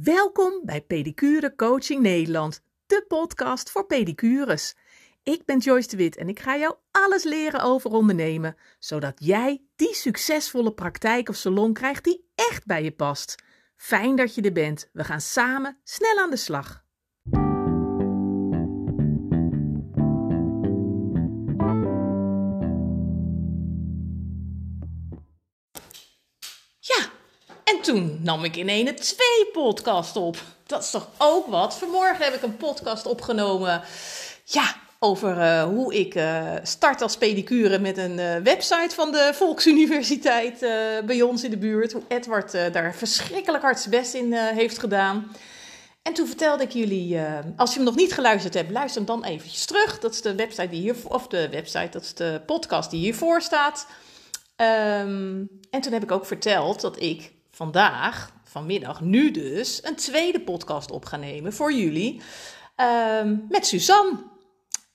Welkom bij Pedicure Coaching Nederland, de podcast voor pedicures. Ik ben Joyce de Wit en ik ga jou alles leren over ondernemen, zodat jij die succesvolle praktijk of salon krijgt die echt bij je past. Fijn dat je er bent. We gaan samen snel aan de slag. Toen nam ik in ene twee podcasts op. Dat is toch ook wat? Vanmorgen heb ik een podcast opgenomen. Ja, over uh, hoe ik uh, start als pedicure met een uh, website van de Volksuniversiteit bij ons in de buurt. Hoe Edward daar verschrikkelijk hard zijn best in heeft gedaan. En toen vertelde ik jullie, als je hem nog niet geluisterd hebt, luister hem dan eventjes terug. Dat is de website die hier, of de website, dat is de podcast die hiervoor staat. Um, en toen heb ik ook verteld dat ik vandaag, vanmiddag, nu dus, een tweede podcast op ga nemen voor jullie. Um, met Suzanne.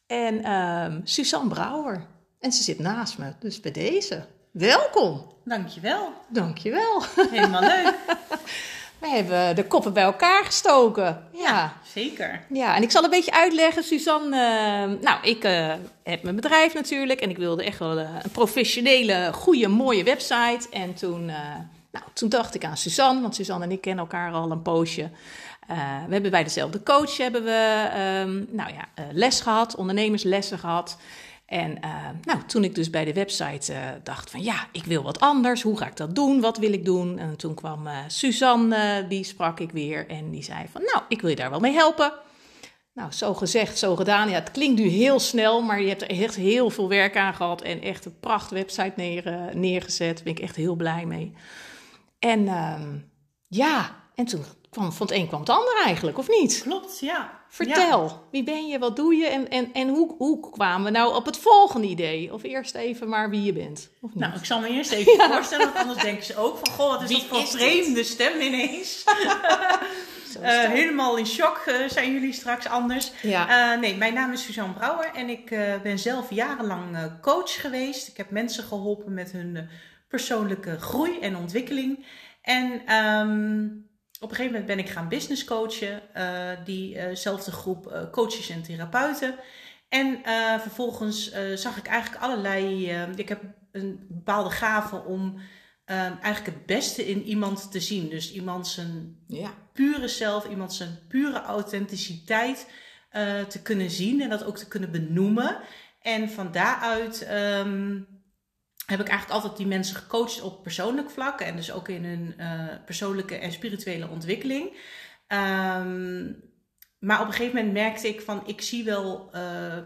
En um, Suzanne Brouwer. En ze zit naast me, dus bij deze. Welkom. Dankjewel. Dankjewel. Helemaal leuk. We hebben de koppen bij elkaar gestoken. Ja, ja zeker. Ja, en ik zal een beetje uitleggen, Suzanne. Uh, nou, ik uh, heb mijn bedrijf natuurlijk en ik wilde echt wel uh, een professionele, goede, mooie website. En toen, nou, toen dacht ik aan Suzanne, want Suzanne en ik kennen elkaar al een poosje. we hebben bij dezelfde coach hebben we, um, nou ja, les gehad, ondernemerslessen gehad. En uh, nou, toen ik dus bij de website dacht van ja, ik wil wat anders. Hoe ga ik dat doen? Wat wil ik doen? En toen kwam Suzanne, die sprak ik weer en die zei van nou, ik wil je daar wel mee helpen. Nou, zo gezegd, zo gedaan. Ja, het klinkt nu heel snel, maar je hebt er echt heel veel werk aan gehad en echt een pracht website neer, neergezet. Daar ben ik echt heel blij mee. En ja, en toen kwam van het een kwam het ander eigenlijk, of niet? Klopt, ja. Vertel, ja. wie ben je, wat doe je en, en, en hoe, hoe kwamen we nou op het volgende idee? Of eerst even maar wie je bent. Of nou, ik zal me eerst even ja. voorstellen, want anders denken ze ook van... Goh, wat is wie dat voor een vreemde stem ineens? uh, helemaal in shock uh, zijn jullie straks anders. Ja. Uh, nee, mijn naam is Suzanne Brouwer en ik ben zelf jarenlang coach geweest. Ik heb mensen geholpen met hun persoonlijke groei en ontwikkeling. En... Um, op een gegeven moment ben ik gaan business coachen, uh, diezelfde uh groep uh, coaches en therapeuten. En vervolgens zag ik eigenlijk allerlei. ik heb een bepaalde gave om eigenlijk het beste in iemand te zien. Dus iemand zijn ja. pure zelf, iemand zijn pure authenticiteit te kunnen zien en dat ook te kunnen benoemen. En van daaruit. Um, heb ik eigenlijk altijd die mensen gecoacht op persoonlijk vlak. En dus ook in hun uh, persoonlijke en spirituele ontwikkeling. Um, maar op een gegeven moment merkte ik van, ik zie wel uh,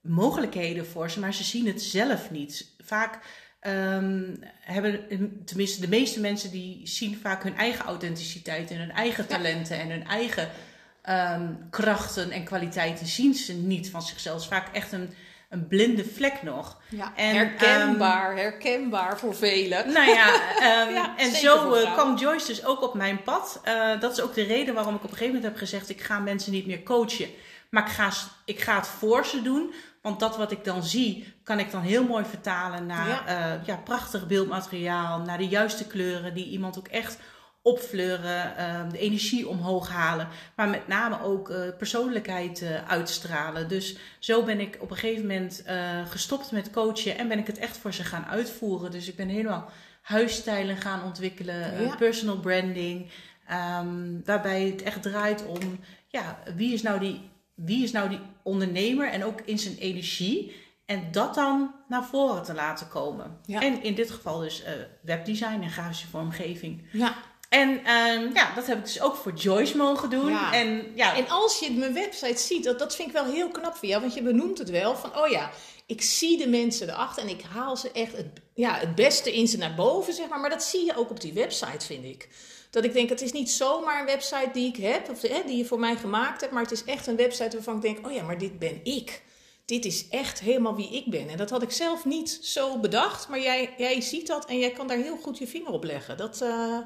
mogelijkheden voor ze, maar ze zien het zelf niet. Vaak um, hebben, tenminste de meeste mensen die zien vaak hun eigen authenticiteit en hun eigen talenten en hun eigen um, krachten en kwaliteiten zien ze niet van zichzelf. Het is vaak echt een een blinde vlek nog. Ja, en, herkenbaar, um, herkenbaar voor velen. Nou ja, um, ja en zo uh, kwam Joyce dus ook op mijn pad. Uh, dat is ook de reden waarom ik op een gegeven moment heb gezegd: ik ga mensen niet meer coachen, maar ik ga, ik ga het voor ze doen. Want dat wat ik dan zie, kan ik dan heel mooi vertalen naar ja. Uh, ja, prachtig beeldmateriaal, naar de juiste kleuren die iemand ook echt opfleuren, uh, de energie omhoog halen, maar met name ook uh, persoonlijkheid uh, uitstralen. Dus zo ben ik op een gegeven moment gestopt met coachen en ben ik het echt voor ze gaan uitvoeren. Dus ik ben helemaal huisstijlen gaan ontwikkelen, ja. personal branding, um, waarbij het echt draait om, ja, wie is nou die, wie is nou die ondernemer en ook in zijn energie. En dat dan naar voren te laten komen. Ja. En in dit geval dus webdesign en grafische vormgeving. Ja. En um, ja, dat heb ik dus ook voor Joyce mogen doen. Ja. En, ja. en als je mijn website ziet, dat, dat vind ik wel heel knap van jou. Want je benoemt het wel van, oh ja, ik zie de mensen erachter en ik haal ze echt het, ja, het beste in ze naar boven, zeg maar. Maar dat zie je ook op die website, vind ik. Dat ik denk, het is niet zomaar een website die ik heb, of hè, die je voor mij gemaakt hebt. Maar het is echt een website waarvan ik denk, oh ja, maar dit ben ik. Dit is echt helemaal wie ik ben. En dat had ik zelf niet zo bedacht. Maar jij, jij ziet dat en jij kan daar heel goed je vinger op leggen. Dat... Uh,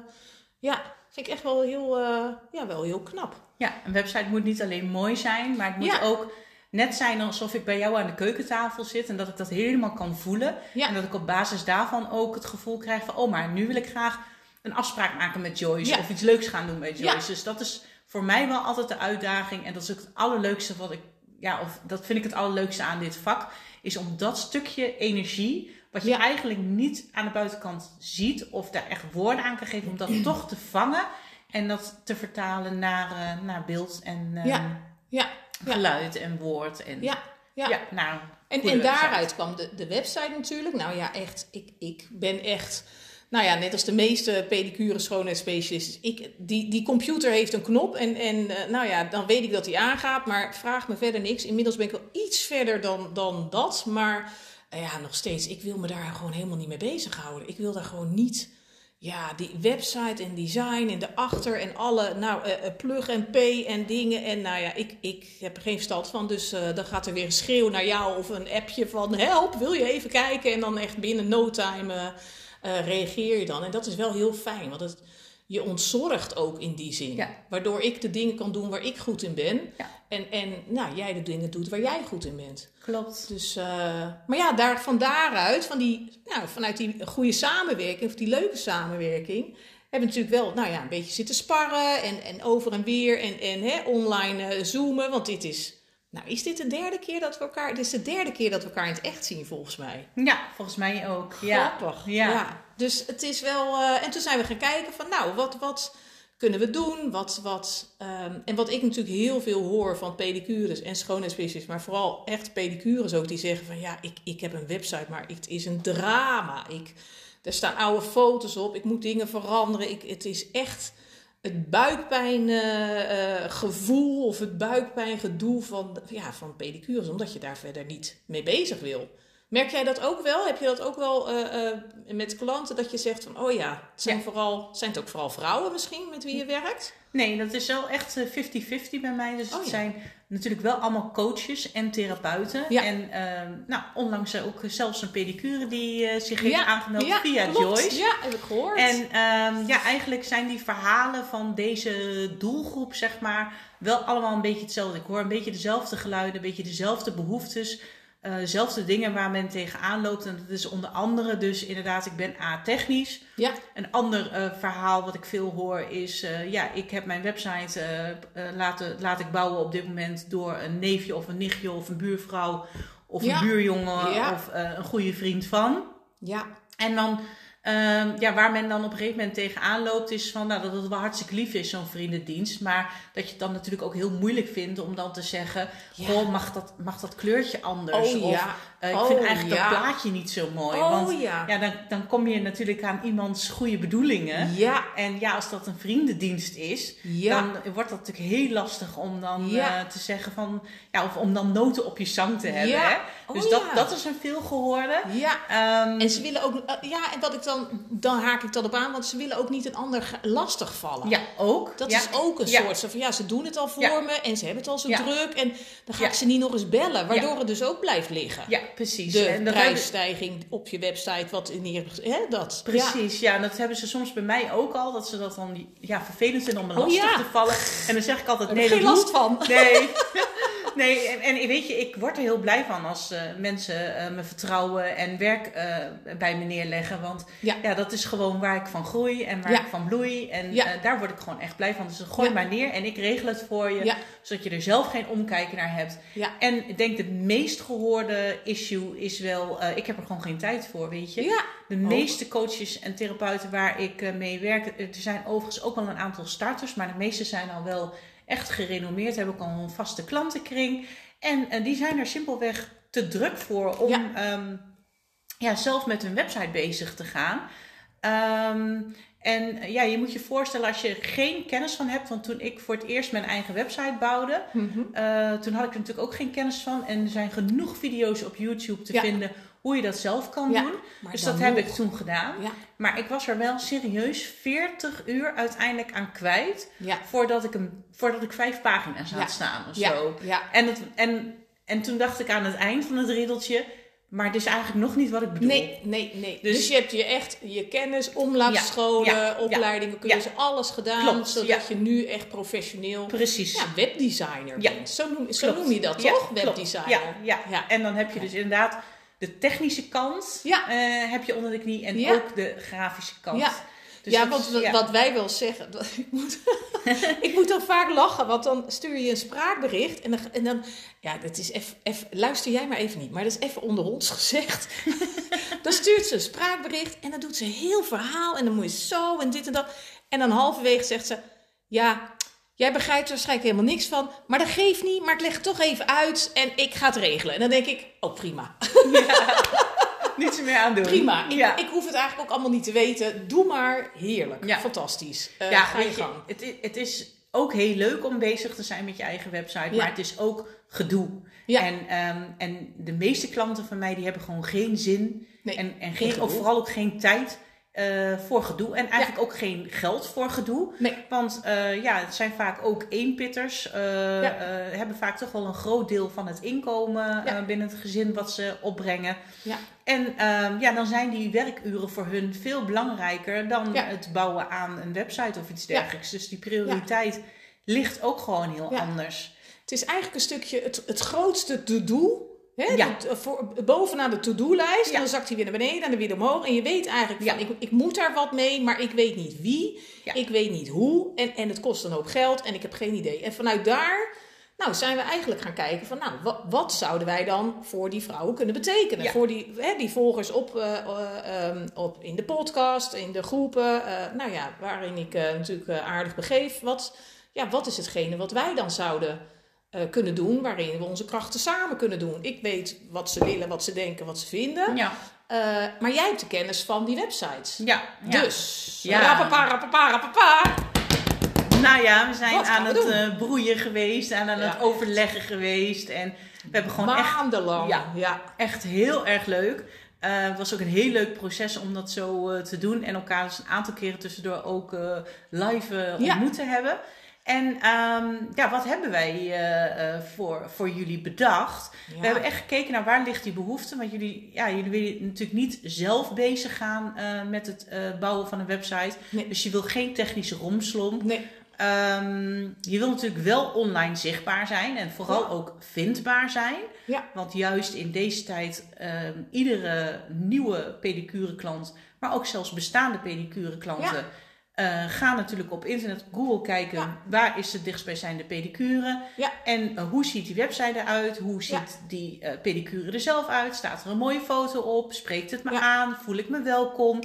ja, vind ik echt wel heel, uh, ja, wel heel knap. Ja, een website moet niet alleen mooi zijn, maar het moet ja. ook net zijn alsof ik bij jou aan de keukentafel zit en dat ik dat helemaal kan voelen. Ja. En dat ik op basis daarvan ook het gevoel krijg van, oh, maar nu wil ik graag een afspraak maken met Joyce of iets leuks gaan doen met Joyce. Dus dat is voor mij wel altijd de uitdaging. En dat is ook het allerleukste wat ik, ja, of dat vind ik het allerleukste aan dit vak, is om dat stukje energie, wat je eigenlijk niet aan de buitenkant ziet of daar echt woorden aan kan geven, om dat toch te vangen en dat te vertalen naar, uh, naar beeld en uh, ja. Ja. geluid en woord. En, ja. Ja. nou, en, en daaruit kwam de, de website natuurlijk. Nou ja, echt, ik, ik ben echt nou ja, net als de meeste pedicure schoonheidsspecialisten. Ik, die, die computer heeft een knop en, en uh, nou ja, dan weet ik dat die aangaat. Maar vraag me verder niks. Inmiddels ben ik wel iets verder dan, dan dat. Maar ja, nog steeds, ik wil me daar gewoon helemaal niet mee bezighouden. Ik wil daar gewoon niet... Ja, die website en design en de achter en alle, nou, uh, plug en pay en dingen. En nou ja, ik, ik heb er geen verstand van. Dus dan gaat er weer een schreeuw naar jou of een appje van help, wil je even kijken? En dan echt binnen no time reageer je dan. En dat is wel heel fijn, want het, je ontzorgt ook in die zin. Waardoor ik de dingen kan doen waar ik goed in ben. En, en nou, jij de dingen doet waar jij goed in bent. Klopt. Dus, uh, maar ja, daar, van daaruit, van die, nou, vanuit die goede samenwerking, of die leuke samenwerking, hebben we natuurlijk wel nou ja, een beetje zitten sparren en, en over en weer en, en hè, online uh, zoomen. Want dit is nou, is dit de derde keer dat we elkaar... Dit is de derde keer dat we elkaar in het echt zien, volgens mij. Ja, volgens mij ook. Grappig. Ja. ja. Dus het is wel... Uh, en toen zijn we gaan kijken van, nou, wat, wat kunnen we doen? Wat, wat, um, en wat ik natuurlijk heel veel hoor van pedicures en schoonheidsspecialisten, maar vooral echt pedicures ook, die zeggen van, ja, ik, ik heb een website, maar het is een drama. Ik, er staan oude foto's op, ik moet dingen veranderen. Ik, het is echt het buikpijngevoel uh, of het buikpijngedoe van, ja, van pedicures, omdat je daar verder niet mee bezig wil. Merk jij dat ook wel? Heb je dat ook wel uh, uh, met klanten dat je zegt van, oh ja, het zijn, Vooral, zijn het ook vooral vrouwen misschien met wie je werkt? Nee, dat is wel echt 50-50 bij mij. Dus oh, het zijn natuurlijk wel allemaal coaches en therapeuten. Ja. En uh, nou, onlangs ook zelfs een pedicure die zich heeft aangemeld via Joyce. Ja, heb ik gehoord. En um, ja, eigenlijk zijn die verhalen van deze doelgroep, zeg maar, wel allemaal een beetje hetzelfde. Ik hoor een beetje dezelfde geluiden, een beetje dezelfde behoeftes. Uh, zelfde dingen waar men tegenaan loopt. En dat is onder andere dus inderdaad, ik ben A-technisch. Ja. Een ander uh, verhaal wat ik veel hoor is, uh, ja, ik heb mijn website laten, laat ik bouwen op dit moment door een neefje of een nichtje of een buurvrouw of een buurjongen ja. of een goede vriend van. Ja. En dan Um, ja, waar men dan op een gegeven moment tegenaan loopt, is van nou, dat het wel hartstikke lief is, zo'n vriendendienst. Maar dat je het dan natuurlijk ook heel moeilijk vindt om dan te zeggen: Goh, mag dat, mag dat kleurtje anders? Oh, of ja. uh, ik vind oh, eigenlijk dat plaatje niet zo mooi. Oh, want ja. ja, dan, dan kom je natuurlijk aan iemands goede bedoelingen. Ja. En ja, als dat een vriendendienst is, dan wordt dat natuurlijk heel lastig om dan uh, te zeggen van ja, of om dan noten op je zang te hebben. Hè? Oh, dus dat, dat is een veel gehoorde. Ja. Um, en ze willen ook, uh, ja, en wat ik dan dan, dan haak ik dat op aan, want ze willen ook niet een ander lastig vallen. Ja, ook. Dat is ook een soort van, ja, ze doen het al voor me en ze hebben het al zo druk en dan ga ik ze niet nog eens bellen, waardoor het dus ook blijft liggen. Ja, precies. De en prijsstijging op je website, wat in hier, hè, dat. Precies, ja. en dat hebben ze soms bij mij ook al, dat ze dat dan ja, vervelend vinden om me oh, lastig te vallen. En dan zeg ik altijd, nee, dat geen last van. Nee. nee, en, en, weet je, ik word er heel blij van als uh, mensen uh, me vertrouwen en werk uh, bij me neerleggen. Want ja. ja. dat is gewoon waar ik van groei en waar ik van bloei. En ja. daar word ik gewoon echt blij van. Dus gooi maar neer en ik regel het voor je. Zodat je er zelf geen omkijken naar hebt. En ik denk de meest gehoorde issue is wel, ik heb er gewoon geen tijd voor, weet je. De meeste coaches en therapeuten waar ik mee werk, er zijn overigens ook wel een aantal starters, maar de meeste zijn al wel echt gerenommeerd, hebben ook al een vaste klantenkring. En uh, die zijn er simpelweg te druk voor om ja. Um, ja, zelf met hun website bezig te gaan. Um, en ja, je moet je voorstellen als je geen kennis van hebt. Want toen ik voor het eerst mijn eigen website bouwde, mm -hmm. uh, toen had ik er natuurlijk ook geen kennis van. En er zijn genoeg video's op YouTube te ja. vinden hoe je dat zelf kan doen. Dus dat heb ik toen gedaan. Maar ik was er wel serieus 40 uur uiteindelijk aan kwijt. Voordat, ik een, voordat ik vijf pagina's had staan of zo. En, het, en, en toen dacht ik aan het eind van het riddeltje. Maar het is eigenlijk nog niet wat ik bedoel. Nee, nee, nee. Dus, dus je hebt je echt je kennis, omlaagscholen, ja, opleidingen, cursus, alles gedaan. Klopt, zodat je nu echt professioneel Precies. Ja, webdesigner bent. Zo noem, zo noem je dat toch? Webdesigner. Ja, ja, en dan heb je dus inderdaad de technische kant ja. uh, heb je onder de knie en ook de grafische kant. Ja. Dus ja, want wat wij wel zeggen, ik moet, ik moet dan vaak lachen, want dan stuur je een spraakbericht en dan, en dan ja, dat is even, luister jij maar even niet, maar dat is even onder ons gezegd. dan stuurt ze een spraakbericht en dan doet ze een heel verhaal en dan moet je zo en dit en dat. En dan halverwege zegt ze, ja, Jij begrijpt er waarschijnlijk helemaal niks van, maar dat geeft niet. Maar ik leg het toch even uit en ik ga het regelen. En dan denk ik, oh prima. Ja, niets meer aan doen. Prima. Ik, ja. ik, hoef het eigenlijk ook allemaal niet te weten. Doe maar. Heerlijk. Ja. Fantastisch. Uh, ja, ga je gang. het, het is ook heel leuk om bezig te zijn met je eigen website, maar het is ook gedoe. Ja. En, um, en de meeste klanten van mij die hebben gewoon geen zin nee, en, en geen, ook vooral ook geen tijd uh, voor gedoe. En eigenlijk ook geen geld voor gedoe. Nee. Want uh, ja, het zijn vaak ook eenpitters. Uh, hebben vaak toch wel een groot deel van het inkomen binnen het gezin wat ze opbrengen. Ja. En um, ja, dan zijn die werkuren voor hun veel belangrijker dan het bouwen aan een website of iets dergelijks. Dus die prioriteit ligt ook gewoon heel anders. Het is eigenlijk een stukje het, het grootste to-do Hè? Ja. voor, bovenaan de to-do-lijst. Dan zakt hij weer naar beneden en dan weer omhoog. En je weet eigenlijk van, ik, ik moet daar wat mee, maar ik weet niet wie. Ik weet niet hoe. En, en het kost een hoop geld en ik heb geen idee. En vanuit daar nou, zijn we eigenlijk gaan kijken van, nou, wat, wat zouden wij dan voor die vrouwen kunnen betekenen? Voor die, hè, die volgers op, uh, uh, op, in de podcast, in de groepen, uh, nou ja, waarin ik natuurlijk aardig begeef. Wat, ja, wat is hetgene wat wij dan zouden uh, kunnen doen, waarin we onze krachten samen kunnen doen. Ik weet wat ze willen, wat ze denken, wat ze vinden. Ja. Uh, maar jij hebt de kennis van die websites. Ja. Dus, ja. rapapa, rapapa, rapapa. Nou ja, we zijn aan het uh, broeien geweest en aan het overleggen geweest. En we hebben gewoon Maandenlang. echt... Ja, echt heel erg leuk. het was ook een heel leuk proces om dat zo te doen. En elkaar dus een aantal keren tussendoor ook live ontmoet te hebben. En um, ja, wat hebben wij uh, uh, voor, voor jullie bedacht? We hebben echt gekeken naar waar ligt die behoefte. Want jullie, ja, jullie willen natuurlijk niet zelf bezig gaan uh, met het bouwen van een website. Nee. Dus je wil geen technische romslomp. Nee. Um, je wil natuurlijk wel online zichtbaar zijn en vooral ook vindbaar zijn. Ja. Want juist in deze tijd, um, iedere nieuwe pedicure klant, maar ook zelfs bestaande pedicure klanten. Ja uh, ga natuurlijk op internet Google kijken waar is de dichtstbijzijnde pedicure. Ja. En uh, hoe ziet die website eruit? Hoe ziet die uh, pedicure er zelf uit? Staat er een mooie foto op? Spreekt het me aan? Voel ik me welkom?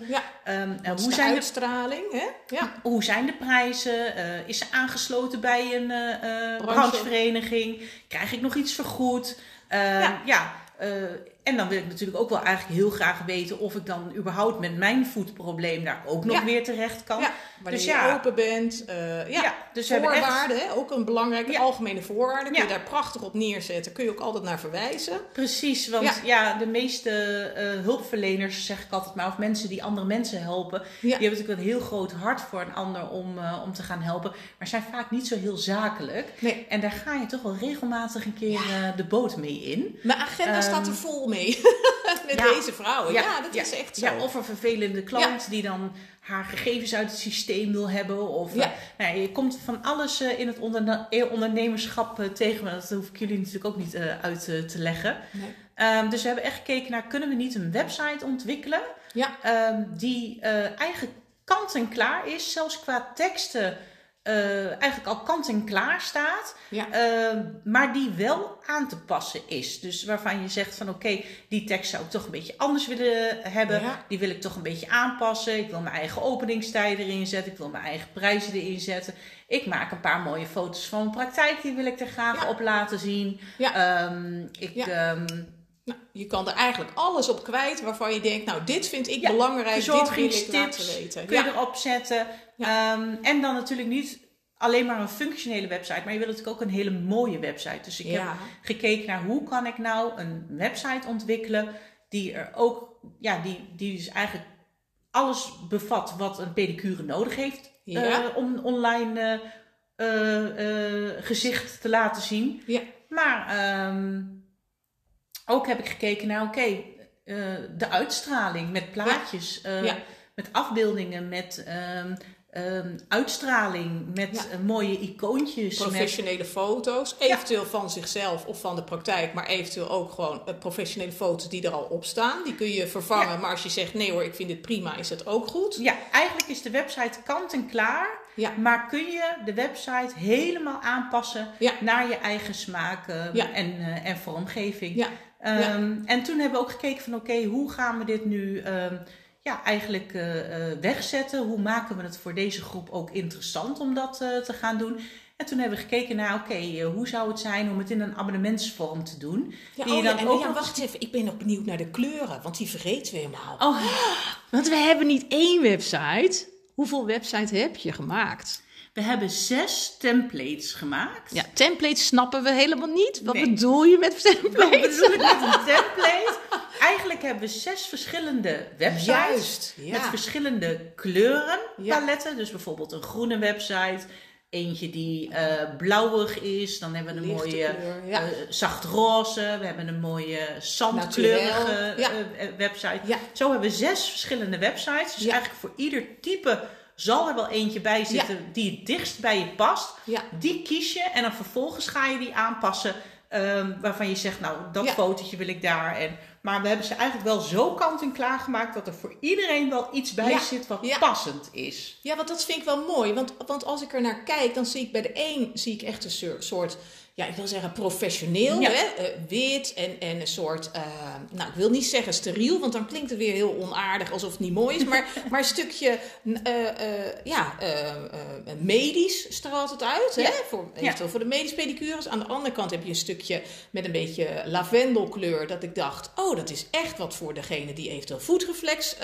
Um, hoe zijn de uitstraling? Hè? Hoe zijn de prijzen? is ze aangesloten bij een branchevereniging? Krijg ik nog iets vergoed? ja. ja en dan wil ik natuurlijk ook wel eigenlijk heel graag weten of ik dan überhaupt met mijn voetprobleem daar ook nog weer terecht kan. Ja, wanneer dus ja. je open bent. Uh, ja, dus voorwaarden, echt... ook een belangrijke algemene voorwaarde. Kun je daar prachtig op neerzetten. Kun je ook altijd naar verwijzen. Precies, want ja, de meeste uh, hulpverleners, zeg ik altijd maar, of mensen die andere mensen helpen, die hebben natuurlijk een heel groot hart voor een ander om, uh, om te gaan helpen. Maar zijn vaak niet zo heel zakelijk. Nee. En daar ga je toch wel regelmatig een keer de boot mee in. Mijn agenda staat er ehm, vol mee. met deze vrouwen. Ja, dat is echt zo. Ja, of een vervelende klant die dan haar gegevens uit het systeem wil hebben. Of ja. Uh, nou, je komt van alles uh, in het eh, ondernemerschap uh, tegen. Maar dat hoef ik jullie natuurlijk ook niet uit te leggen. Nee. Um, dus we hebben echt gekeken naar, kunnen we niet een website ontwikkelen? Um, die eigenlijk kant en klaar is, zelfs qua teksten uh, eigenlijk al kant en klaar staat, ja. uh, maar die wel aan te passen is. Dus waarvan je zegt van oké, die tekst zou ik toch een beetje anders willen hebben. Ja. Die wil ik toch een beetje aanpassen. Ik wil mijn eigen openingstijden erin zetten. Ik wil mijn eigen prijzen erin zetten. Ik maak een paar mooie foto's van mijn praktijk. Die wil ik er graag ja. op laten zien. Um, ik... Um, nou, je kan er eigenlijk alles op kwijt waarvan je denkt, nou, dit vind ik belangrijk, dit wil ik laten weten. Kun je erop zetten. Um, en dan natuurlijk niet alleen maar een functionele website, maar je wil natuurlijk ook een hele mooie website. Dus ik heb gekeken naar hoe kan ik nou een website ontwikkelen die er ook, ja, die, die dus eigenlijk alles bevat wat een pedicure nodig heeft uh, om online uh, gezicht te laten zien. Ja. Maar um, ook heb ik gekeken naar, oké, okay, de uitstraling met plaatjes, met afbeeldingen, met um, um, uitstraling met ja. mooie icoontjes. Professionele foto's, eventueel van zichzelf of van de praktijk, maar eventueel ook gewoon uh, professionele foto's die er al op staan. Die kun je vervangen, maar als je zegt nee hoor, ik vind dit prima, is het ook goed. Ja, eigenlijk is de website kant en klaar. Ja. Maar kun je de website helemaal aanpassen naar je eigen smaak uh, en, uh, en vormgeving. Um, en toen hebben we ook gekeken van oké, hoe gaan we dit nu um, ja, eigenlijk uh, wegzetten? Hoe maken we het voor deze groep ook interessant om dat te gaan doen? En toen hebben we gekeken naar, oké, hoe zou het zijn om het in een abonnementsvorm te doen? Ja, die oh, dan en, ook ja, wacht even, ik ben nog benieuwd naar de kleuren, want die vergeten we helemaal. Oh, want we hebben niet één website. Hoeveel websites heb je gemaakt? We hebben zes templates gemaakt. Ja, templates snappen we helemaal niet. Wat bedoel je met templates? Wat bedoel ik met een template? Eigenlijk hebben we zes verschillende websites. Juist, Met verschillende kleurenpaletten. Dus bijvoorbeeld een groene website. Eentje die uh, blauwig is. Dan hebben we een mooie uh, zacht roze. We hebben een mooie zandkleurige uh, website. Zo hebben we zes verschillende websites. Dus eigenlijk voor ieder type zal er wel eentje bij zitten die het dichtst bij je past. Die kies je en dan vervolgens ga je die aanpassen. Um, waarvan je zegt, nou, dat fotootje wil ik daar. En, maar we hebben ze eigenlijk wel zo kant en klaar gemaakt dat er voor iedereen wel iets bij zit wat passend is. Ja, want dat vind ik wel mooi. Want, want als ik er naar kijk, dan zie ik bij de een zie ik echt een soort ja, ik wil zeggen professioneel, hè? Uh, wit en, en een soort, uh, nou ik wil niet zeggen steriel, want dan klinkt het weer heel onaardig alsof het niet mooi is, maar, maar een stukje, uh, ja, medisch straalt het uit, ja. hè? Voor, voor de medisch pedicures. Aan de andere kant heb je een stukje met een beetje lavendelkleur, dat ik dacht, oh dat is echt wat voor degene die eventueel voetreflex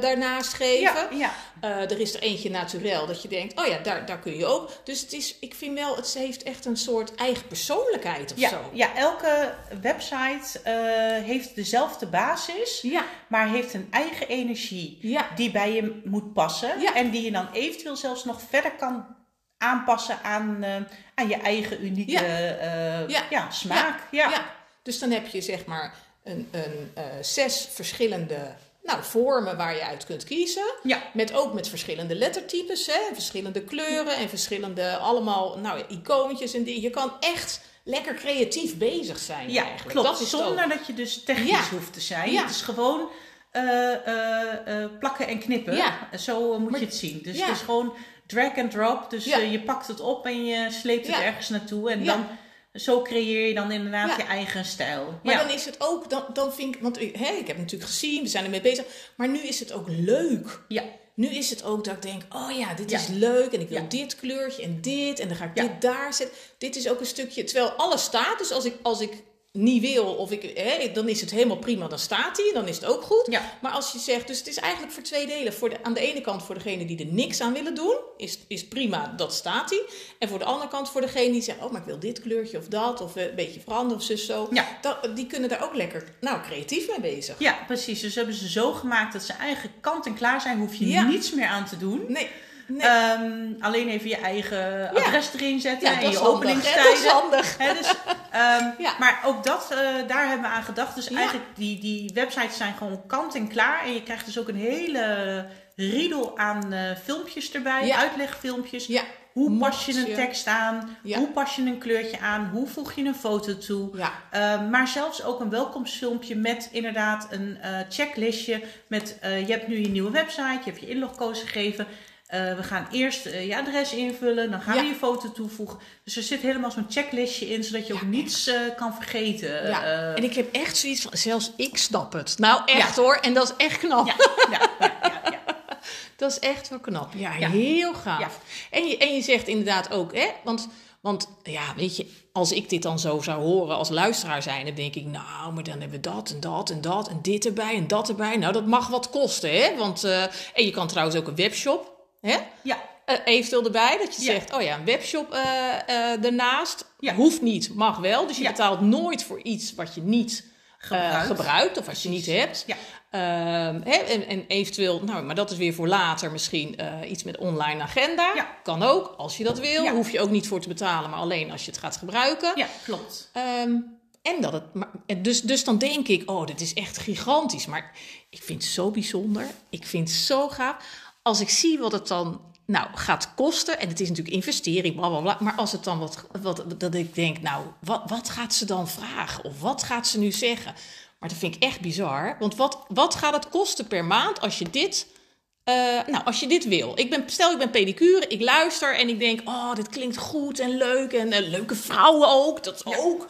daarnaast geven. Ja, er is er eentje naturel, dat je denkt, oh ja, daar, daar kun je ook. Dus het is, ik vind wel, het heeft echt een soort eigen persoonlijkheid of ja, zo. Ja, elke website uh, heeft dezelfde basis, ja. maar heeft een eigen energie ja. die bij je moet passen. En die je dan eventueel zelfs nog verder kan aanpassen aan, uh, aan je eigen unieke uh, ja. smaak. Ja. Dus dan heb je zeg maar een, een zes verschillende nou, vormen waar je uit kunt kiezen. Ja. Met ook met verschillende lettertypes, hè, verschillende kleuren en verschillende allemaal nou, icoontjes en dingen. Je kan echt lekker creatief bezig zijn. Ja, eigenlijk. klopt. Dat is Zonder dat je dus technisch hoeft te zijn. Ja. Het is gewoon uh, uh, plakken en knippen. Ja. Zo moet je het zien. Dus het is gewoon drag and drop. Dus je pakt het op en je sleept het ergens naartoe. En dan zo creëer je dan inderdaad je eigen stijl. Maar dan is het ook, dan, dan vind ik, want hè, ik heb natuurlijk gezien, we zijn ermee bezig, maar nu is het ook leuk. Ja. Nu is het ook dat ik denk, oh ja, dit is leuk en ik wil dit kleurtje en dit en dan ga ik dit daar zetten. Dit is ook een stukje, terwijl alles staat, dus als ik, als ik niet wil, of ik, hè, dan is het helemaal prima, dan staat hij, dan is het ook goed. Ja. Maar als je zegt, dus het is eigenlijk voor twee delen. Voor de, aan de ene kant voor degene die er niks aan willen doen, is, is prima, dat staat hij. En voor de andere kant voor degene die zegt, oh, maar ik wil dit kleurtje of dat, of een beetje veranderen of zo. Ja. Dat, die kunnen daar ook lekker, nou, creatief mee bezig. Ja, precies. Dus hebben ze zo gemaakt dat ze eigen kant en klaar zijn, hoef je niets meer aan te doen. Nee. Ehm, alleen even je eigen adres erin zetten en je openingstijden. Dat is handig. dus, um, Maar ook dat, uh, daar hebben we aan gedacht. Dus eigenlijk die, die websites zijn gewoon kant en klaar. En je krijgt dus ook een hele riedel aan uh, filmpjes erbij, uitlegfilmpjes. Hoe pas je een tekst aan? Hoe pas je een kleurtje aan? Hoe voeg je een foto toe? Um, maar zelfs ook een welkomstfilmpje met inderdaad een uh, checklistje. Met je hebt nu je nieuwe website, je hebt je inlogcodes gegeven. Uh, we gaan eerst uh, je adres invullen, dan gaan we je foto toevoegen. Dus er zit helemaal zo'n checklistje in, zodat je ook niets uh, kan vergeten. Ja. en ik heb echt zoiets van, zelfs ik snap het. Nou echt hoor, en dat is echt knap. ja, ja, Dat is echt wel knap. Ja, heel gaaf. En, je, en je zegt inderdaad ook, hè, want, want ja, weet je, als ik dit dan zo zou horen als luisteraar zijn, dan denk ik, nou, maar dan hebben we dat en dat en dat en dit erbij en dat erbij. Nou, dat mag wat kosten, hè? Want, en je kan trouwens ook een webshop Hè? Ja. Uh, eventueel erbij, dat je zegt, oh ja, een webshop uh, uh, ernaast. Hoeft niet, mag wel. Dus je betaalt nooit voor iets wat je niet gebruikt, gebruikt of als je niet hebt. Ja. Ehm, hè, en, en, eventueel, nou, maar dat is weer voor later misschien iets met online agenda. Ja. Kan ook, als je dat wil. Ja. Hoef je ook niet voor te betalen, maar alleen als je het gaat gebruiken. Ja, klopt. Um, en dat het, dus, dus dan denk ik, oh, dit is echt gigantisch. Maar ik vind het zo bijzonder. Ik vind het zo gaaf als ik zie wat het dan nou, gaat kosten. En het is natuurlijk investering, bla bla bla. Maar als het dan wat, wat dat ik denk, nou, wat, wat gaat ze dan vragen? Of wat gaat ze nu zeggen? Maar dat vind ik echt bizar. Want wat, wat gaat het kosten per maand als je dit uh, nou, als je dit wil. Ik ben, stel, ik ben pedicure, ik luister en ik denk: Oh, dit klinkt goed en leuk. En uh, leuke vrouwen ook, dat ook.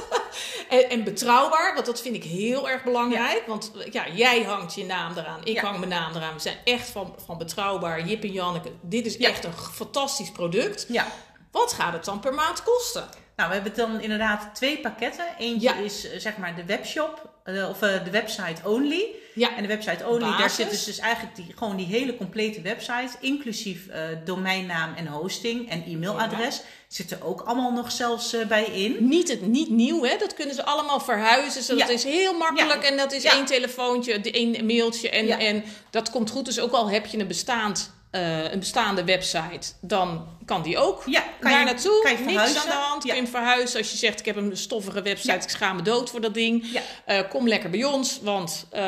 en, en, betrouwbaar, want dat vind ik heel erg belangrijk. Ja. Want ja, jij hangt je naam eraan, ik hang mijn naam eraan. We zijn echt van, van betrouwbaar. Jip en Janneke, dit is echt een fantastisch product. Ja. Wat gaat het dan per maand kosten? Nou, we hebben dan inderdaad twee pakketten. Eentje is eh, zeg maar de webshop, uh, of uh, de website only. Ja. En de website only, Basis. daar zit dus, dus eigenlijk die, gewoon die hele complete website, inclusief uh, domeinnaam en hosting en e-mailadres. Ja. Zit er ook allemaal nog zelfs bij in. Niet, het, niet nieuw, hè? Dat kunnen ze allemaal verhuizen. Dus dat is heel makkelijk. En dat is één telefoontje, één mailtje. En, en dat komt goed. Dus ook al heb je een bestaand een bestaande website, dan kan die ook ja, kan daar je, naartoe. Kan je Niks aan de hand. Ja. Kun je hem verhuizen als je zegt: Ik heb een stoffige website, ja. ik schaam me dood voor dat ding. Ja. Uh, kom lekker bij ons, want uh,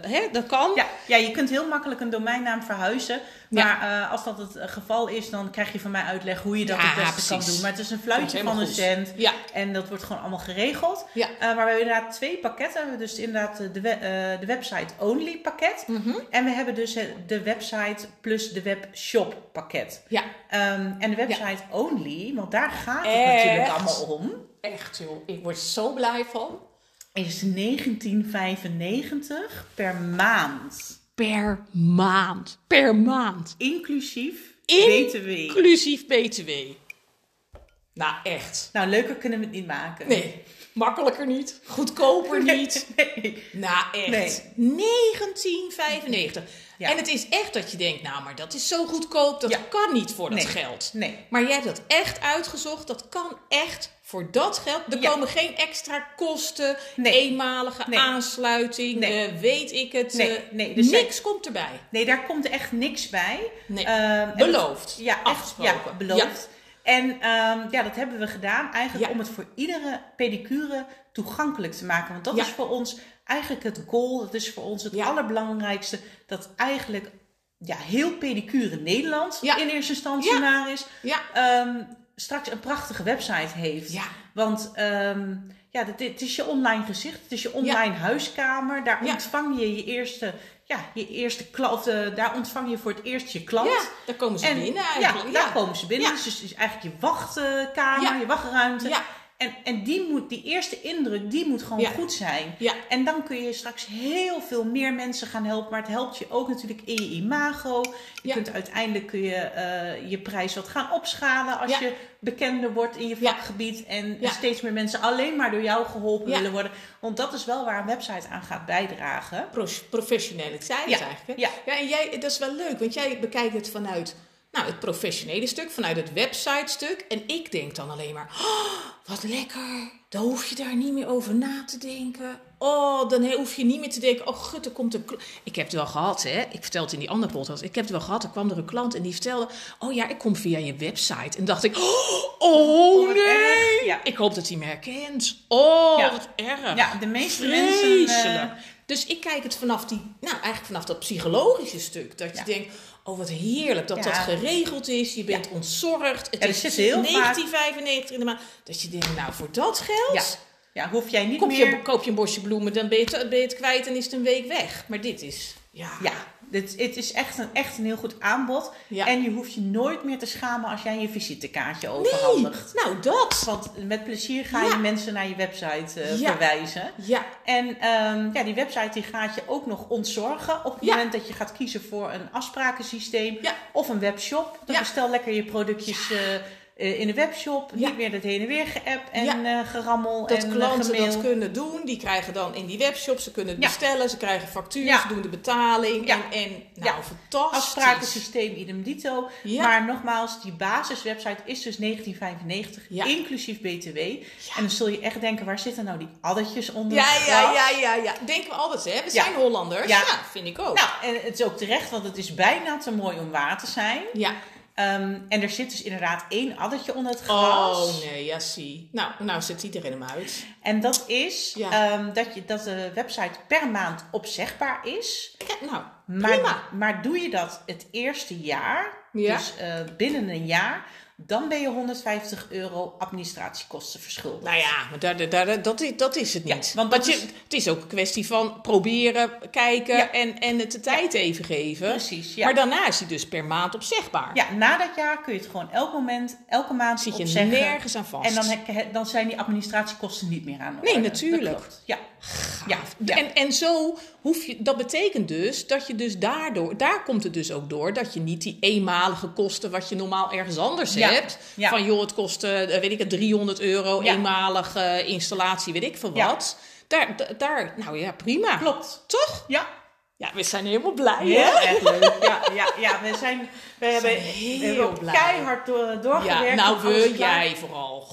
hè, dat kan. Ja. ja, je kunt heel makkelijk een domeinnaam verhuizen. Maar als dat het geval is, dan krijg je van mij uitleg hoe je dat het beste precies. kan doen. Maar het is een fluitje van een cent. Ja. En dat wordt gewoon allemaal geregeld. Ja. Maar we hebben inderdaad twee pakketten. Dus inderdaad de, we de website only pakket. Mm -hmm. En we hebben dus de website plus de webshop pakket. Ja. Um, en de website only, want daar gaat het Echt? natuurlijk allemaal om. Echt joh, ik word zo blij van. Is 1995 per maand per maand. Per maand. Inclusief BTW. Inclusief BTW. Nou, echt. Nou, leuker kunnen we het niet maken. Nee. Makkelijker niet. Goedkoper niet. Nee. Nou, echt. Nee. 1995. Ja. En het is echt dat je denkt, nou, maar dat is zo goedkoop. Dat kan niet voor dat nee. geld. Nee. Maar jij hebt dat echt uitgezocht. Dat kan echt voor dat geld. Er komen geen extra kosten, nee. eenmalige nee. aansluiting, nee. Uh, weet ik het. Nee. Uh, nee. Dus niks komt erbij. Nee, daar komt echt niks bij. Nee. Uh, beloofd. Ja, afgesproken. ja, beloofd. En um, ja, dat hebben we gedaan eigenlijk om het voor iedere pedicure toegankelijk te maken. Want dat is voor ons eigenlijk het goal. Dat is voor ons het allerbelangrijkste. Dat eigenlijk ja, heel pedicure Nederland in eerste instantie maar is. Ja. Um, straks een prachtige website heeft. Ja. Want um, ja, het is je online gezicht, het is je online huiskamer. Daar ontvang je je eerste, ja, je eerste klant, uh, daar ontvang je voor het eerst je klant. Ja, daar komen ze binnen eigenlijk. Ja, daar komen ze binnen. Dus het is eigenlijk je wachtkamer, je wachtruimte. En, en die, moet, die eerste indruk, die moet gewoon goed zijn. Ja. En dan kun je straks heel veel meer mensen gaan helpen. Maar het helpt je ook natuurlijk in je imago. Je ja. kunt uiteindelijk kun je uh, je prijs wat gaan opschalen als je bekender wordt in je vakgebied. En steeds meer mensen alleen maar door jou geholpen willen worden. Want dat is wel waar een website aan gaat bijdragen. Pro professionaliteit eigenlijk. Ja. ja, en jij, dat is wel leuk, want jij bekijkt het vanuit nou, het professionele stuk, vanuit het website-stuk. En ik denk dan alleen maar, oh, wat lekker. Dan hoef je daar niet meer over na te denken. Oh, dan hoef je niet meer te denken, oh gut, er komt een... Ik heb het wel gehad, hè. Ik vertelde het in die andere podcast. Ik heb het wel gehad, er kwam er een klant en die vertelde... Oh ja, ik kom via je website. En dacht ik, oh, oh nee. Ja. Ik hoop dat hij me herkent. Oh, ja. wat erg. Ja, de meeste Vreselijk. mensen... Uh... Dus ik kijk het vanaf die, nou eigenlijk vanaf dat psychologische stuk. Dat je denkt, Oh, wat heerlijk dat dat geregeld is. Je bent ontzorgd. Het is 1995 in de maand. Dat je denkt, nou, voor dat geld... Ja, hoef jij niet koop meer... Je, koop je een bosje bloemen, dan ben je, het, ben je het kwijt en is het een week weg. Maar dit is... Ja, ja dit, het is echt een, echt een heel goed aanbod. En je hoeft je nooit meer te schamen als jij je visitekaartje overhandigt. Nee, nou dat. Want met plezier ga je mensen naar je website uh, verwijzen. Ja. En um, ja, die website die gaat je ook nog ontzorgen. Op het moment dat je gaat kiezen voor een afsprakensysteem of een webshop. Dan bestel lekker je productjes... Uh, in de webshop. Ja. Niet meer dat heen en weer geapp en ja. uh, gerammel. Dat en, klanten uh, dat kunnen doen. Die krijgen dan in die webshop. Ze kunnen het bestellen. Ze krijgen factuur. Ze doen de betaling. En, en nou, fantastisch. Afsprakensysteem idem dito. Maar nogmaals, die basiswebsite is dus 1995. Inclusief BTW. En dan zul je echt denken, waar zitten nou die addertjes onder? Ja, ja, ja, ja, ja. Denken we altijd, hè? We zijn Hollanders. Ja. vind ik ook. Nou, en het is ook terecht, want het is bijna te mooi om waar te zijn. Ja. Ehm, en er zit dus inderdaad één addertje onder het gras. Oh nee, ja zie. Nou, nou zet iedereen hem uit. En dat is ehm, dat, je, dat de website per maand opzegbaar is. Ja, nou, maar, maar doe je dat het eerste jaar, dus uh, binnen een jaar, dan ben je 150 euro administratiekosten verschuldigd. Nou ja, maar daar, daar, dat, dat is het niet. want dat je, het is ook een kwestie van proberen, kijken en, en het de tijd even geven. Precies, Maar daarna is hij dus per maand opzegbaar. Ja, na dat jaar kun je het gewoon elk moment, elke maand Zit je opzeggen. nergens aan vast. En dan, dan zijn die administratiekosten niet meer aan Nee, natuurlijk. Ja. Ja. En, en zo hoef je, dat betekent dus dat je dus daardoor, daar komt het dus ook door, dat je niet die eenmalige kosten wat je normaal ergens anders hebt. Van joh, het kost, uh, weet ik het, 300 euro, eenmalige installatie, weet ik veel wat. Daar, daar, nou ja, prima. Klopt. Toch? Ja. Ja, we zijn helemaal blij, Heel hè? erg leuk. Ja, ja, ja, we zijn, we hebben, heel blij. keihard door, doorgewerkt. Ja, nou, we, jij vooral.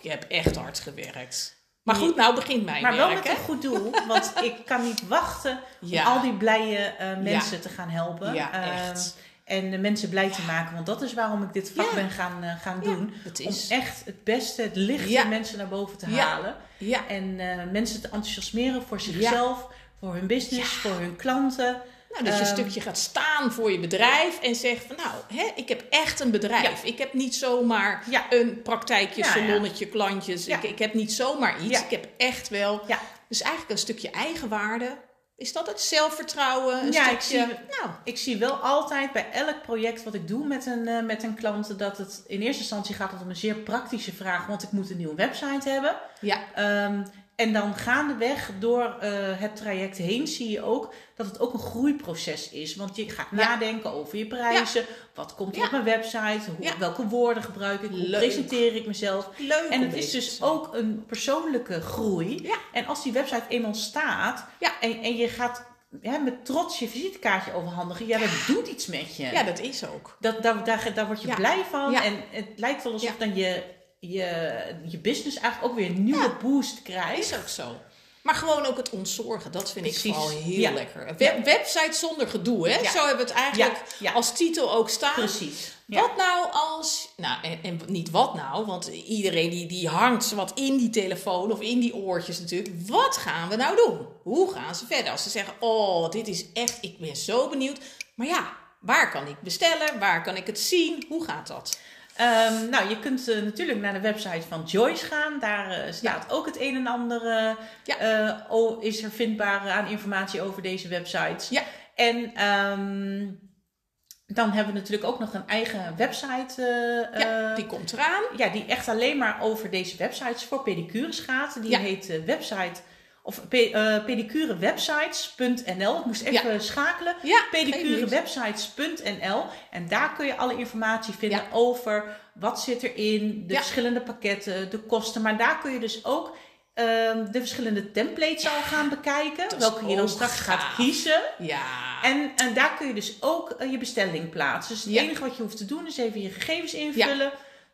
je hebt echt hard gewerkt. Maar goed, nou begint mijn maar werk. Maar wel met een goed doel, want ik kan niet wachten om al die blije uh, mensen te gaan helpen. Ja, ehm, echt. En de mensen blij te maken, want dat is waarom ik dit vak ben gaan, uh, gaan doen. Om echt het beste, het lichte mensen naar boven te halen. Ja. En uh, mensen te enthousiasmeren voor zichzelf, voor hun business, voor hun klanten. Nou, dat je een ehm, stukje gaat staan voor je bedrijf en zegt van nou, hè, ik heb echt een bedrijf. Ik heb niet zomaar een praktijkje, salonnetje, klantjes. Ik, ik heb niet zomaar iets. Ik heb echt wel. Dus eigenlijk een stukje eigenwaarde. Is dat het zelfvertrouwen? Een ja, stukje, ik, zie, nou, ik zie wel altijd bij elk project wat ik doe met een, uh, met een klant dat het in eerste instantie gaat om een zeer praktische vraag, want ik moet een nieuwe website hebben. Ja. Um, en dan gaandeweg door uh, het traject heen zie je ook dat het ook een groeiproces is. Want je gaat nadenken over je prijzen. Wat komt er op mijn website? Hoe, welke woorden gebruik ik? Hoe presenteer ik mezelf? Leuk en het is dus ook een persoonlijke groei. En als die website eenmaal staat en, en je gaat ja, met trots je visitekaartje overhandigen. Ja, dat doet iets met je. Ja, dat is ook. Dat, daar, daar, daar word je blij van. En het lijkt wel alsof dan je je, je business eigenlijk ook weer een nieuwe boost krijgt. Is ook zo. Maar gewoon ook het ontzorgen, dat vind ik vooral heel lekker. Web, website zonder gedoe, hè? Zo hebben we het eigenlijk als titel ook staan. Precies. Wat nou als, nou en, en, niet wat nou, want iedereen die, die hangt wat in die telefoon of in die oortjes natuurlijk. Wat gaan we nou doen? Hoe gaan ze verder? Als ze zeggen, oh dit is echt, ik ben zo benieuwd. Maar ja, waar kan ik bestellen? Waar kan ik het zien? Hoe gaat dat? Um, nou, je kunt uh, natuurlijk naar de website van Joyce gaan. Daar uh, staat ja. ook het een en ander ja. oh, is er vindbaar aan informatie over deze websites. Ja. En um, dan hebben we natuurlijk ook nog een eigen website. ja, die komt eraan. Ja, die echt alleen maar over deze websites voor pedicures gaat. Die heet website of pe uh, pedicurewebsites.nl. Ik moest even schakelen. Ja, pedicurewebsites.nl. En daar kun je alle informatie vinden over wat zit erin, de verschillende pakketten, de kosten. Maar daar kun je dus ook ehm, de verschillende templates al gaan bekijken. Welke je dan straks gaat kiezen. Ja. En, en daar kun je dus ook eh, je bestelling plaatsen. Dus het enige wat je hoeft te doen is even je gegevens invullen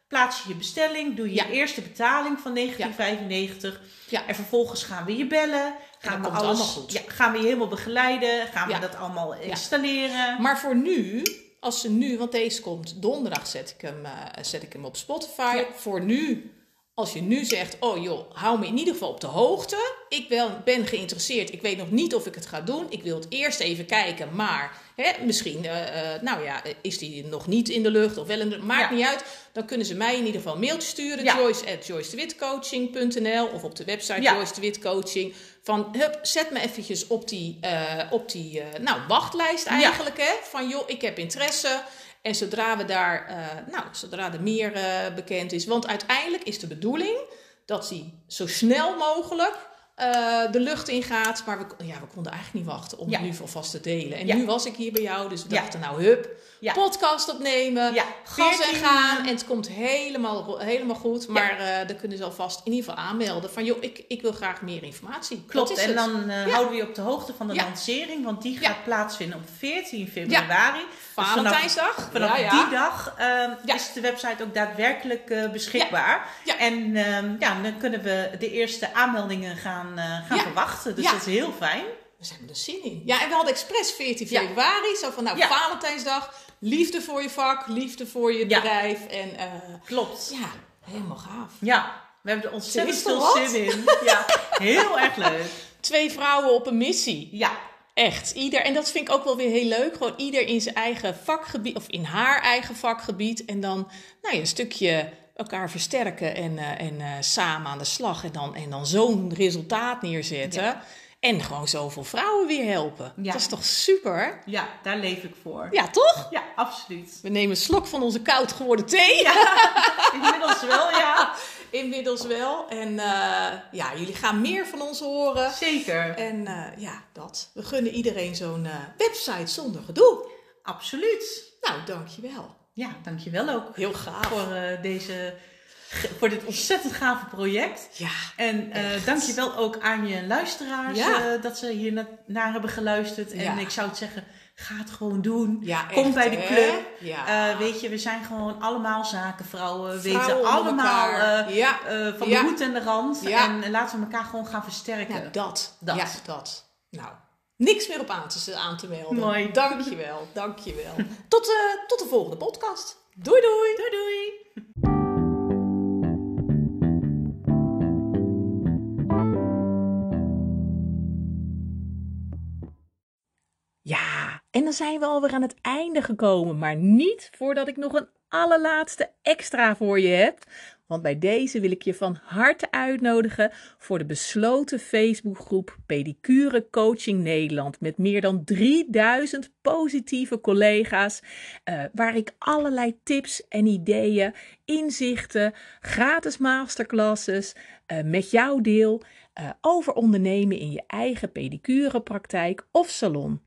plaats je je bestelling, doe je eerste betaling van 1995 ja. en vervolgens gaan we je bellen. Gaan we alles, goed. Ja, gaan we je helemaal begeleiden, gaan we dat allemaal installeren. Maar voor nu, als ze nu, want deze komt donderdag, zet ik hem, uh, zet ik hem op Spotify. Voor nu als je nu zegt, oh joh, hou me in ieder geval op de hoogte. Ik wel, ben geïnteresseerd. Ik weet nog niet of ik het ga doen. Ik wil het eerst even kijken. Maar hè, misschien, uh, uh, nou ja, is die nog niet in de lucht of wel in de... Maakt niet uit. Dan kunnen ze mij in ieder geval een mailtje sturen. Ja. Joyce at joycedewitcoaching.nl of op de website ja. Joyce de Wit Coaching. Van, hup, zet me eventjes op die, uh, op die nou, wachtlijst eigenlijk. Hè, van joh, ik heb interesse. En zodra we daar, uh, nou, zodra er meer uh, bekend is, want uiteindelijk is de bedoeling dat hij zo snel mogelijk uh, de lucht ingaat. Maar we, ja, we konden eigenlijk niet wachten om ja. nu alvast te delen. En ja. nu was ik hier bij jou, dus we dachten nou hup, podcast opnemen, gas en gaan. En het komt helemaal, helemaal goed. Maar uh, dan kunnen ze alvast in ieder geval aanmelden van joh, ik, ik wil graag meer informatie. Klopt, en dan uh, houden we je op de hoogte van de lancering. Want die gaat plaatsvinden op 14 februari. Valentijnsdag. Dus vanaf, vanaf die dag uh, is de website ook daadwerkelijk beschikbaar. En ehm, ja, dan kunnen we de eerste aanmeldingen gaan, gaan verwachten. Dus dat is heel fijn. We zijn er zin in. Ja, en we hadden expres 14 februari. Zo van, nou, Valentijnsdag liefde voor je vak, liefde voor je bedrijf. En, uh, Klopt. Ja, helemaal gaaf. Ja, we hebben er ontzettend veel zin in. Ja, heel erg leuk. Twee vrouwen op een missie. Ja. Echt, ieder. En dat vind ik ook wel weer heel leuk. Gewoon ieder in zijn eigen vakgebied, of in haar eigen vakgebied. En dan nou ja, een stukje elkaar versterken en, uh, en uh, samen aan de slag. En dan, en dan zo'n resultaat neerzetten. Ja. En gewoon zoveel vrouwen weer helpen. Ja. Dat is toch super? Ja, daar leef ik voor. Ja, toch? Ja, absoluut. We nemen een slok van onze koud geworden thee. Ja, inmiddels wel, ja. Inmiddels wel. En uh, ja, jullie gaan meer van ons horen. Zeker. En uh, ja, dat. We gunnen iedereen zo'n uh, website zonder gedoe. Absoluut. Nou, dankjewel. Ja, dankjewel ook. Heel gaaf. Voor deze voor dit ontzettend gave project. Ja. En uh, dankjewel ook aan je luisteraars ja. dat ze hier na naar hebben geluisterd. En ja. ik zou het zeggen, ga het gewoon doen. Ja, Kom echt, bij de club. Ja. Uh, weet je, we zijn gewoon allemaal zakenvrouwen. We Vrouwen weten allemaal elkaar. Ja. van de hoed en de rand. En laten we elkaar gewoon gaan versterken. Nou, dat. Dat. Ja, dat. Nou, niks meer op aan te, aan te melden. Mooi. Dankjewel, dankjewel. tot, tot de volgende podcast. Doei doei. Doei doei. En dan zijn we alweer aan het einde gekomen, maar niet voordat ik nog een allerlaatste extra voor je heb. Want bij deze wil ik je van harte uitnodigen voor de besloten Facebookgroep Pedicure Coaching Nederland. Met meer dan 3000 positieve collega's. Uh, waar ik allerlei tips en ideeën, inzichten, gratis masterclasses uh, met jou deel. Uh, over ondernemen in je eigen pedicurepraktijk of salon.